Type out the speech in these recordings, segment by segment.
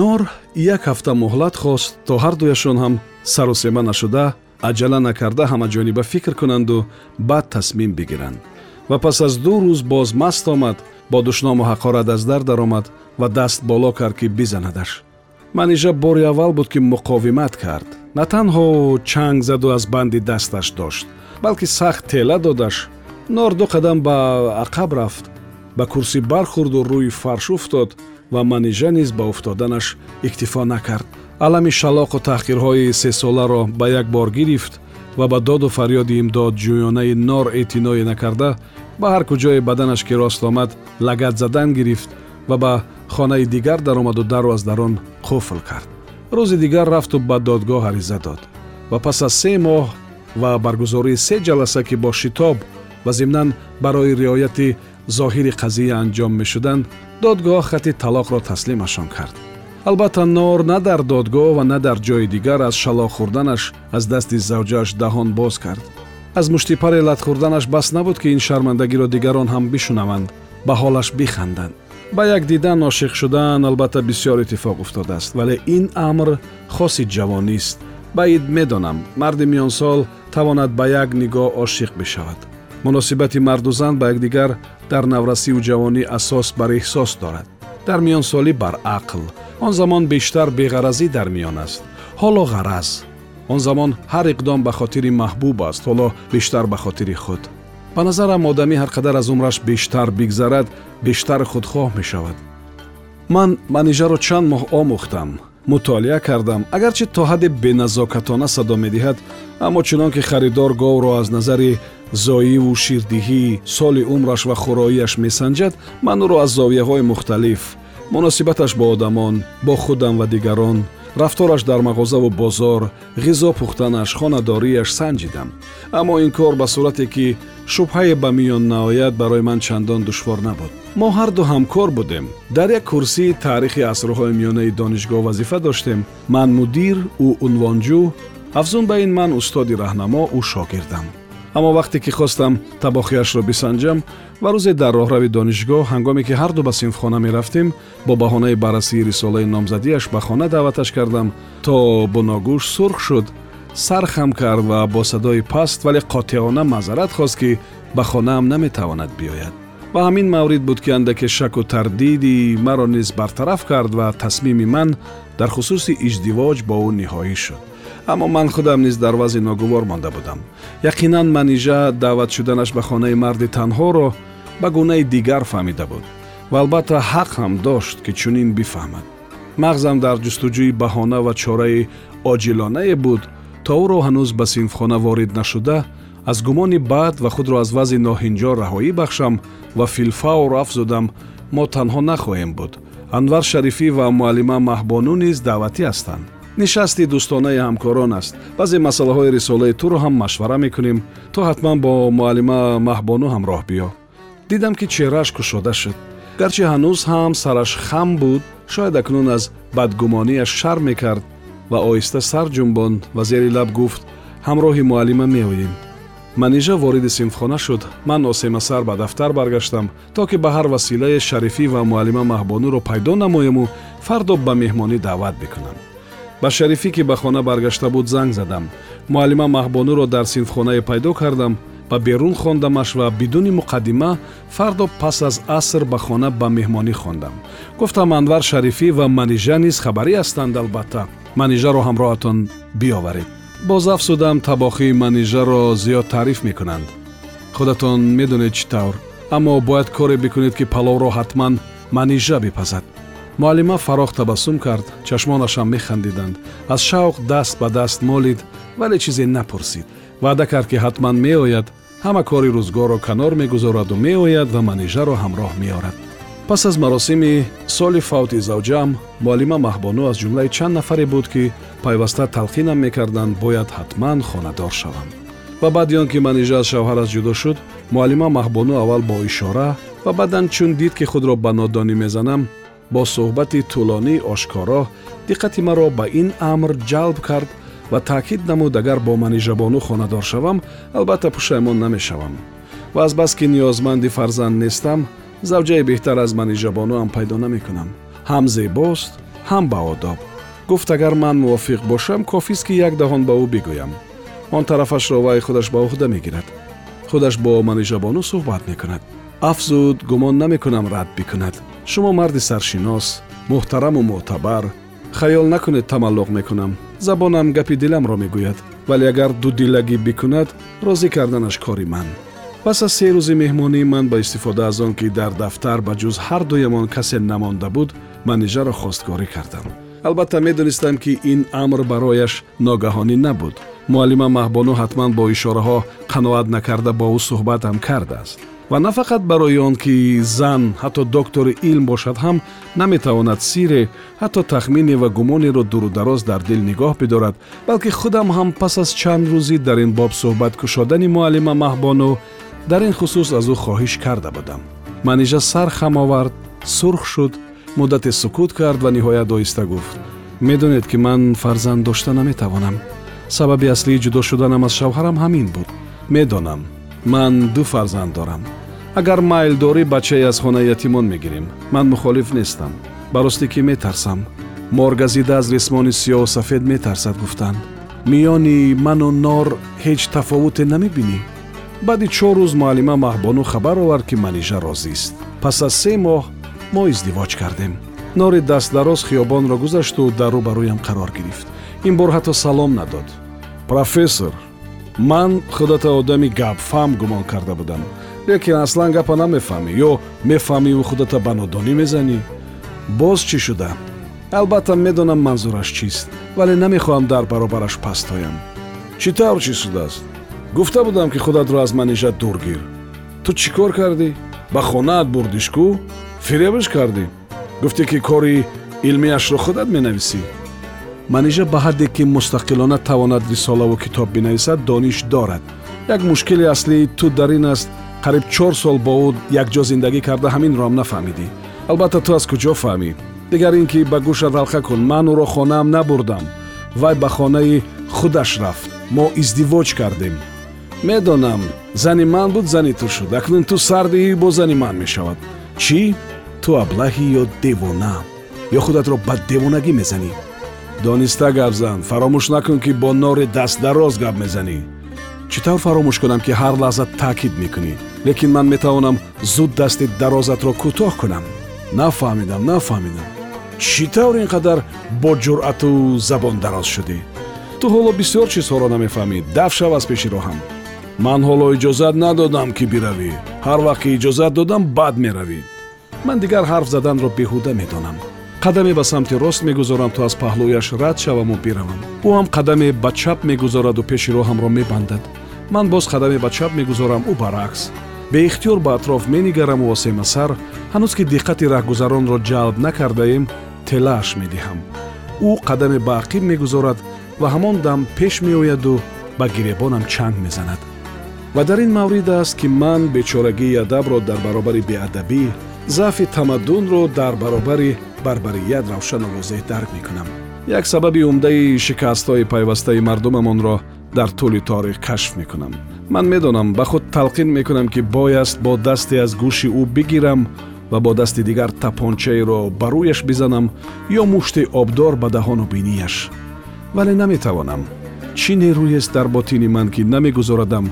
нор як ҳафта муҳлат хост то ҳардуяшон ҳам сарусема нашуда аҷала накарда ҳамаҷониба фикр кунанду баъд тасмим бигиранд. Ва пас аз ду рӯз боз маст омад бо душному ҳақорат аз дар даромад ва даст боло кард ки бизанадаш манижа бори аввал буд ки муқовимат кард. На танҳо чанг заду аз банди дасташ дошт балки сахт тела додаш. Нор ду қадам ба ақаб рафт ба курсӣ бархӯрду рӯи фарш уфтод ва манижа низ ба уфтоданаш иктифо накард. Алами шалоқу таҳқирҳои сесоларо ба як бор гирифт ва ба доду фарёди имдодҷӯёнаи нор эътиноӣ накарда ба ҳар куҷое баданаш ки рост омад лагат задан гирифт ва ба хонаи дигар даромаду дару аз дар он қуфл кард. Рӯзи дигар рафту ба додгоҳ ариза дод ва пас аз се моҳ ва баргузории се ҷаласа ки бо шитоб ва зимнан барои риояти зоҳири қазия анҷом мешуданд додгоҳ хати талоқро таслимашон кард. Албатта нор на дар додгоҳ ва на дар ҷои дигар аз шалоқ хӯрданаш аз дасти завҷааш даҳон боз кард. Аз мушти паре лат хӯрданаш бас набуд ки ин шармандагиро дигарон ҳам бишунаванд ба ҳолаш биханданд. Ба як дидан ошиқ шудан албатта бисёр иттифоқ уфтодааст вале ин амр хоси ҷавонист. Баид медонам марди миёнсол тавонад ба як нигоҳ ошиқ бишавад муносибати марду зан ба якдигар дар наврасиву ҷавонӣ асос бар эҳсос дорад дар миёнсолӣ бар ақл он замон бештар беғаразӣ дар миён аст ҳоло ғараз он замон ҳар иқдом ба хотири маҳбуб аст ҳоло бештар ба хотири худ ба назарам одамӣ ҳар қадар аз умраш бештар бигзарад бештар худхоҳ мешавад ман манижаро чанд моҳ омӯхтам мутолиа кардам агарчи то ҳадде беназокатона садо медиҳад аммо чунон ки харидор говро аз назари зоиву ширдиҳӣ соли умраш ва хӯроияш месанҷад ман ӯро аз зовияҳои мухталиф муносибаташ бо одамон бо худам ва дигарон рафтораш дар мағозаву бозор ғизо пухтанаш хонадорияш санҷидам аммо ин кор ба сурате ки шубҳае ба миён наояд барои ман чандон душвор набуд мо ҳарду ҳамкор будем дар як курсии таърихи асрҳои миёнаи донишгоҳ вазифа доштем ман мудир ӯ унвонҷӯ афзун ба ин ман устоди раҳнамо ӯ шогирдам аммо вақте ки хостам табохиашро бисанҷам ва рӯзе дар роҳрави донишгоҳ ҳангоме ки ҳарду ба синфхона мерафтем бо баҳонаи баррасии рисолаи номзадиаш ба хона даъваташ кардам то буногӯш сурх шуд сар хам кард ва бо садои паст вале қотеона маъзарат хост ки ба хонаам наметавонад биёяд ва ҳамин маврид буд ки андаке шаку тардиди маро низ бартараф кард ва тасмими ман дар хусуси издивоҷ бо ӯ ниҳоӣ шуд аммо ман худам низ дар вазъи ногувор монда будам. Яқинан манижа даъват шуданаш ба хонаи марди танҳоро ба гунаи дигар фаҳмида буд ва албатта ҳақ ҳам дошт ки чунин бифаҳмад. Мағзам дар ҷустуҷӯи баҳона ва чораи оҷилонае буд то ӯро ҳанӯз ба синфхона ворид нашуда аз гумони бад ва худро аз вазъи ноҳинҷо раҳоӣ бахшам ва филфавр афзудам мо танҳо нахоҳем буд. Анвар шарифӣ ва муаллима маҳбону низ даъватӣ ҳастанд нишасти дӯстонаи ҳамкорон аст. Баъзе масъалаҳои рисолаи туро ҳам машвара мекунем то ҳатман бо муаллима маҳбону ҳамроҳ биё. Дидам ки чеҳрааш кушода шуд. Гарчи ҳанӯз ҳам сараш хам буд шояд акнун аз бадгумонияш шарм мекард ва оҳиста сар ҷумбонд ва зери лаб гуфт ҳамроҳи муаллима меоем. Манижа вориди синфхона шуд. Ман осемасар ба дафтар баргаштам то ки ба ҳар василае шарифӣ ва муаллима маҳбонуро пайдо намоему фардо ба меҳмонӣ даъват бикунам ба шарифӣ ки ба хона баргашта буд занг задам. Муаллима маҳбонуро дар синфхонае пайдо кардам. Ба берун хондамаш ва бидуни муқаддима фардо пас аз аср ба хона ба меҳмонӣ хондам. Гуфтам анвар шарифӣ ва манижа низ хабарӣ ҳастанд албатта. Манижаро ҳамроҳатон биёваред боз афзудам табохии манижаро зиёд таъриф мекунанд. Худатон медонед чӣ тавр аммо бояд коре бикунед ки паловро ҳатман манижа бипазад муаллима фарох табассум кард чашмонашам механдиданд. Аз шавқ даст ба даст молид вале чизе напурсид. Ваъда кард ки ҳатман меояд ҳама кори рӯзгорро канор мегузораду меояд ва манижаро ҳамроҳ меорад. Пас аз маросими соли фавти завҷам муаллима маҳбону аз ҷумлаи чанд нафаре буд ки пайваста талқинам мекарданд бояд ҳатман хонадор шавам. Ва баъди он ки манижа аз шавҳараш ҷудо шуд муаллима маҳбону аввал бо ишора ва баъдан чун дид ки худро ба нодонӣ мезанам бо суҳбати тӯлонӣ ошкоро диққати маро ба ин амр ҷалб кард ва таъкид намуд агар бо манижабону хонадор шавам албатта пушаймон намешавам. Ва азбаски ниёзманди фарзанд нестам завҷаи беҳтар аз манижабонуам пайдо намекунам. Ҳам зебост ҳам баодоб гуфт агар ман мувофиқ бошам кофист ки як даҳон ба ӯ бигӯям. Он тарафашро вай худаш ба уҳда мегирад. Худаш бо манижабону суҳбат мекунад. Афзуд гумон намекунам рад бикунад шумо марди саршинос муҳтараму мӯътабар хаёл накунед тамаллуқ мекунам. Забонам гапи диламро мегӯяд вале агар дудилагӣ бикунад розӣ карданаш кори ман. Пас аз се рӯзи меҳмонӣ ман ба истифода аз он ки дар дафтар ба ҷуз ҳардуямон касе намонда буд манижаро хосткорӣ кардам. Албатта медонистам ки ин амр барояш ногаҳонӣ набуд. Муаллима маҳбону ҳатман бо ишораҳо қаноат накарда бо ӯ суҳбатам кардааст ва на фақат барои он ки зан ҳатто доктори илм бошад ҳам наметавонад сире ҳатто тахмине ва гумонеро дурудароз дар дил нигоҳ бидорад балки худам ҳам пас аз чанд рӯзӣ дар ин боб суҳбат кушодани муаллима маҳбону дар ин хусус аз ӯ хоҳиш карда будам. Манижа сар хам овард сурх шуд муддате сукут кард ва ниҳоят оҳиста гуфт. Медонед ки ман фарзанд дошта наметавонам. Сабаби аслии ҷудо шуданам аз шавҳарам ҳамин буд. Медонам ман ду фарзанд дорам агар майл дорӣ бачае аз хонаи ятимон мегирем ман мухолиф нестам ба ростӣ ки метарсам моргазида аз рисмони сиёҳу сафед метарсад гуфтанд миёни ману нор ҳеҷ тафовуте намебинӣ баъди чор рӯз муаллима маҳбону хабар овард ки манижа розист пас аз се моҳ мо издивоҷ кардем нори дастдароз хиёбонро гузашту дар рӯ ба рӯям қарор гирифт ин бор ҳатто салом надод профессор ман худата одами гапфам гумон карда будам. Лекин аслан гапа намефаҳмӣ ё мефаҳмиву худата ба нодонӣ мезанӣ? Боз чӣ шуда? Албатта медонам манзураш чист вале намехоҳам дар баробараш пастоям чӣ тавр чиз шудааст? Гуфта будам ки худатро аз манижа дур гир. Ту чӣ кор кардӣ? Ба хонаат бурдишку фиребаш кардӣ? Гуфтӣ ки кори илмиашро худат менависӣ манижа ба ҳадде ки мустақилона тавонад рисолаву китоб бинависад дониш дорад. Як мушкили аслии ту дар ин аст қариб чор сол бо ӯ якҷо зиндагӣ карда ҳаминроам нафаҳмидӣ. Албатта ту аз куҷо фаҳмӣ. Дигар ин ки ба гӯшат ҳалқа кун ман ӯро хонаам набурдам. Вай ба хонаи худаш рафт. Мо издивоҷ кардем. Медонам зани ман буд зани ту шуд. Акнун ту сардиҳӣ бо зани ман мешавад. Чӣ? Ту аблаҳӣ ё девона? Ё худатро ба девонагӣ мезанӣ дониста гап зан фаромӯш накун ки бо нори дастдароз гап мезанӣ. Чӣ тавр фаромӯш кунам ки ҳар лаҳза таъкид мекунӣ? Лекин ман метавонам зуд дасти дарозатро кӯтоҳ кунам. Нафаҳмидам нафаҳмидам. Чӣ тавр ин қадар бо ҷуръату забон дароз шудӣ? Ту ҳоло бисёр чизҳоро намефаҳмӣ. Даф шав аз пеши роҳам. Ман ҳоло иҷозат надодам ки биравӣ. Ҳар вақт ки иҷозат додам бад меравӣ. Ман дигар ҳарф заданро беҳуда медонам қадаме ба самти рост мегузорам то аз паҳлӯяш рад шаваму биравам. Ӯ ҳам қадаме ба чап мегузораду пеши роҳамро мебандад. Ман боз қадаме ба чап мегузорам ӯ баръакс. Беихтиёр ба атроф менигараму осема сар ҳанӯз ки диққати раҳгузаронро ҷалб накардаем телааш медиҳам. Ӯ қадаме ба ақиб мегузорад ва ҳамон дам пеш меояду ба гиребонам чанг мезанад. Ва дар ин маврид аст ки ман бечорагии адабро дар баробари беадабӣ заъфи тамаддунро дар баробари барбарият равшану возеҳ дарк мекунам. Як сабаби умдаи шикастҳои пайвастаи мардумамонро дар тӯли торих кашф мекунам. Ман медонам ба худ талқин мекунам ки бояст бо дасте аз гӯши ӯ бигирам ва бо дасти дигар тапончаеро ба рӯяш бизанам ё мушти обдор ба даҳону бинияш. Вале наметавонам чӣ нерӯест дар ботини ман ки намегузорадам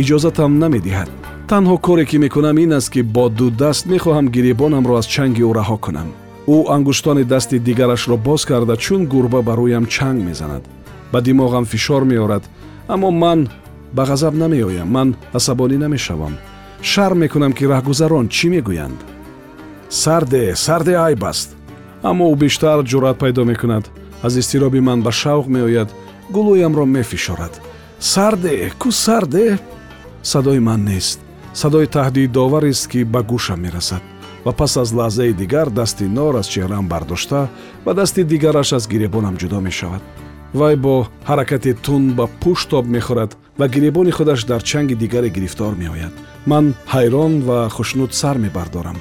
иҷозатам намедиҳад. Танҳо коре ки мекунам ин аст ки бо ду даст мехоҳам гиребонамро аз чанги ӯ раҳо кунам ӯ ангуштони дасти дигарашро боз карда чун гурба ба рӯям чанг мезанад. Ба димоғам фишор меорад аммо ман ба ғазаб намеоям ман асабонӣ намешавам. Шарм мекунам ки раҳгузарон чӣ мегӯянд? Сарде сарде айб аст аммо ӯ бештар ҷуръат пайдо мекунад. Аз изтироби ман ба шавқ меояд гулӯямро мефишорад. Сарде кӯ сарде? Садои ман нест. Садои таҳдидоварест ки ба гӯшам мерасад ва пас аз лаҳзаи дигар дасти нор аз чеҳраам бардошта ва дасти дигараш аз гиребонам ҷудо мешавад вай бо ҳаракати тунд ба пушт об мехӯрад ва гиребони худаш дар чанги дигаре гирифтор меояд ман ҳайрон ва хушнуд сар мебардорам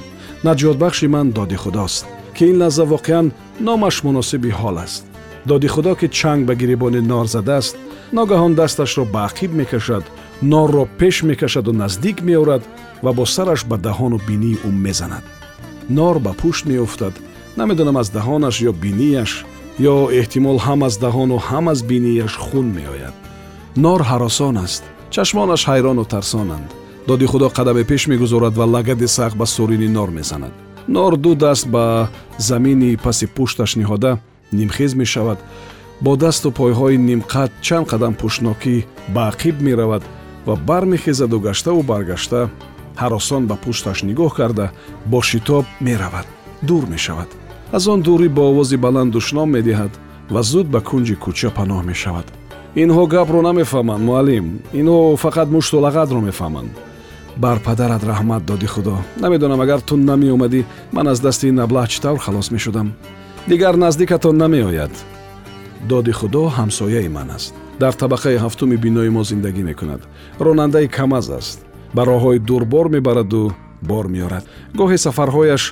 наҷотбахши ман доди худост ки ин лаҳза воқеан номаш муносиби ҳол аст доди худо ки чанг ба гиребони нор задааст ногаҳон дасташро ба ақиб мекашад норро пеш мекашаду наздик меорад ва бо сараш ба даҳону бинии ӯ мезанад нор ба пушт меуфтад намедонам аз даҳонаш ё бинияш ё эҳтимол ҳам аз даҳону ҳам аз бинияш хун меояд. нор ҳаросон аст чашмонаш ҳайрону тарсонанд. доди худо қадаме пеш мегузорад ва лагади сахт ба сурини нор мезанад. нор ду даст ба замини паси пушташ ниҳода нимхез мешавад. бо дасту пойҳои нимқад чанд қадам пӯшнокӣ ба ақиб меравад ва бармехезаду гаштаву баргашта ҳаросон ба пушташ нигоҳ карда бо шитоб меравад дур мешавад. Аз он дурӣ бо овози баланд душном медиҳад ва зуд ба кунҷи кӯча паноҳ мешавад. Инҳо гапро намефаҳманд муаллим. Инҳо фақат мушту лағадро мефаҳманд. Бар падарат раҳмат доди худо. Намедонам агар ту намеомадӣ ман аз дасти ин аблаҳ чӣ тавр халос мешудам. Дигар наздикатон намеояд. Доди худо ҳамсояи ман аст. Дар табақаи ҳафтуми бинои мо зиндагӣ мекунад. Ронандаи камаз аст ба роҳҳои дур бор мебараду бор меорад. Гоҳе сафарҳояш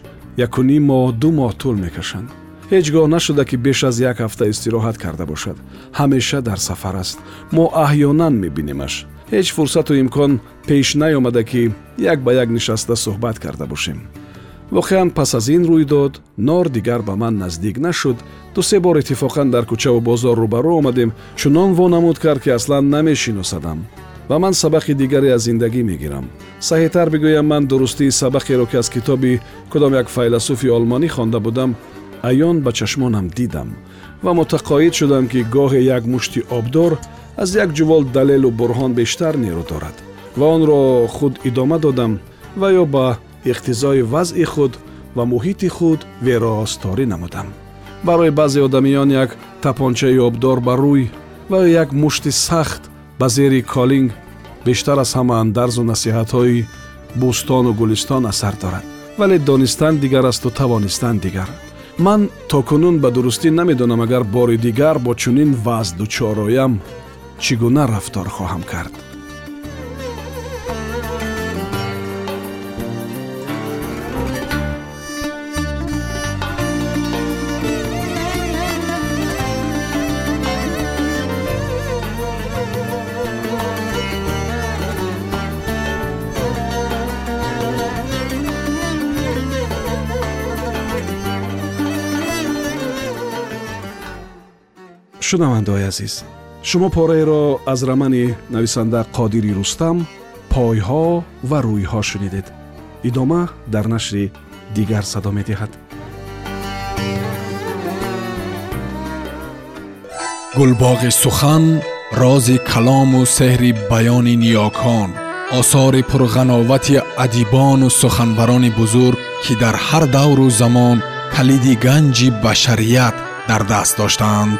якуним моҳ ду моҳ тӯл мекашанд. Ҳеҷ гоҳ нашуда ки беш аз як ҳафта истироҳат карда бошад. Ҳамеша дар сафар аст. Мо аҳёнан мебинемаш. Ҳеҷ фурсату имкон пеш наёмада ки як ба як нишаста суҳбат карда бошем. Воқеан пас аз ин рӯйдод нор дигар ба ман наздик нашуд. Дусе бор иттифоқан дар кӯчаву бозор рӯбарӯ омадем. Чунон вонамуд кард ки аслан намешиносадам ва ман сабақи дигаре аз зиндагӣ мегирам. Саҳитар бигӯям ман дурустии сабақеро ки аз китоби кудом як файласуфи олмонӣ хонда будам аён ба чашмонам дидам ва мутақоид шудам ки гоҳе як мушти обдор аз як ҷувол далелу бурҳон бештар нерӯ дорад. Ва онро худ идома додам ва ё ба иқтизои вазъи худ ва муҳити худ вероосторӣ намудам. Барои баъзе одамиён як тапончаи обдор ба рӯй ва як мушти сахт ба зери колинг бештар аз ҳама андарзу насиҳатҳои бӯстону гулистон асар дорад вале донистан дигар асту тавонистан дигар ман то кунун ба дурустӣ намедонам агар бори дигар бо чунин вазъ дучор оям чӣ гуна рафтор хоҳам кард шунавандаои азиз. Шумо пораеро аз рамани нависанда қодири рустам пойҳо ва рӯйҳо шунидед. Идома дар нашри дигар садо медиҳад. Гулбоғи сухан рози калому сеҳри баёни ниёкон осори пурғановати адибону суханбарони бузург ки дар ҳар давру замон калиди ганҷи башарият дар даст доштаанд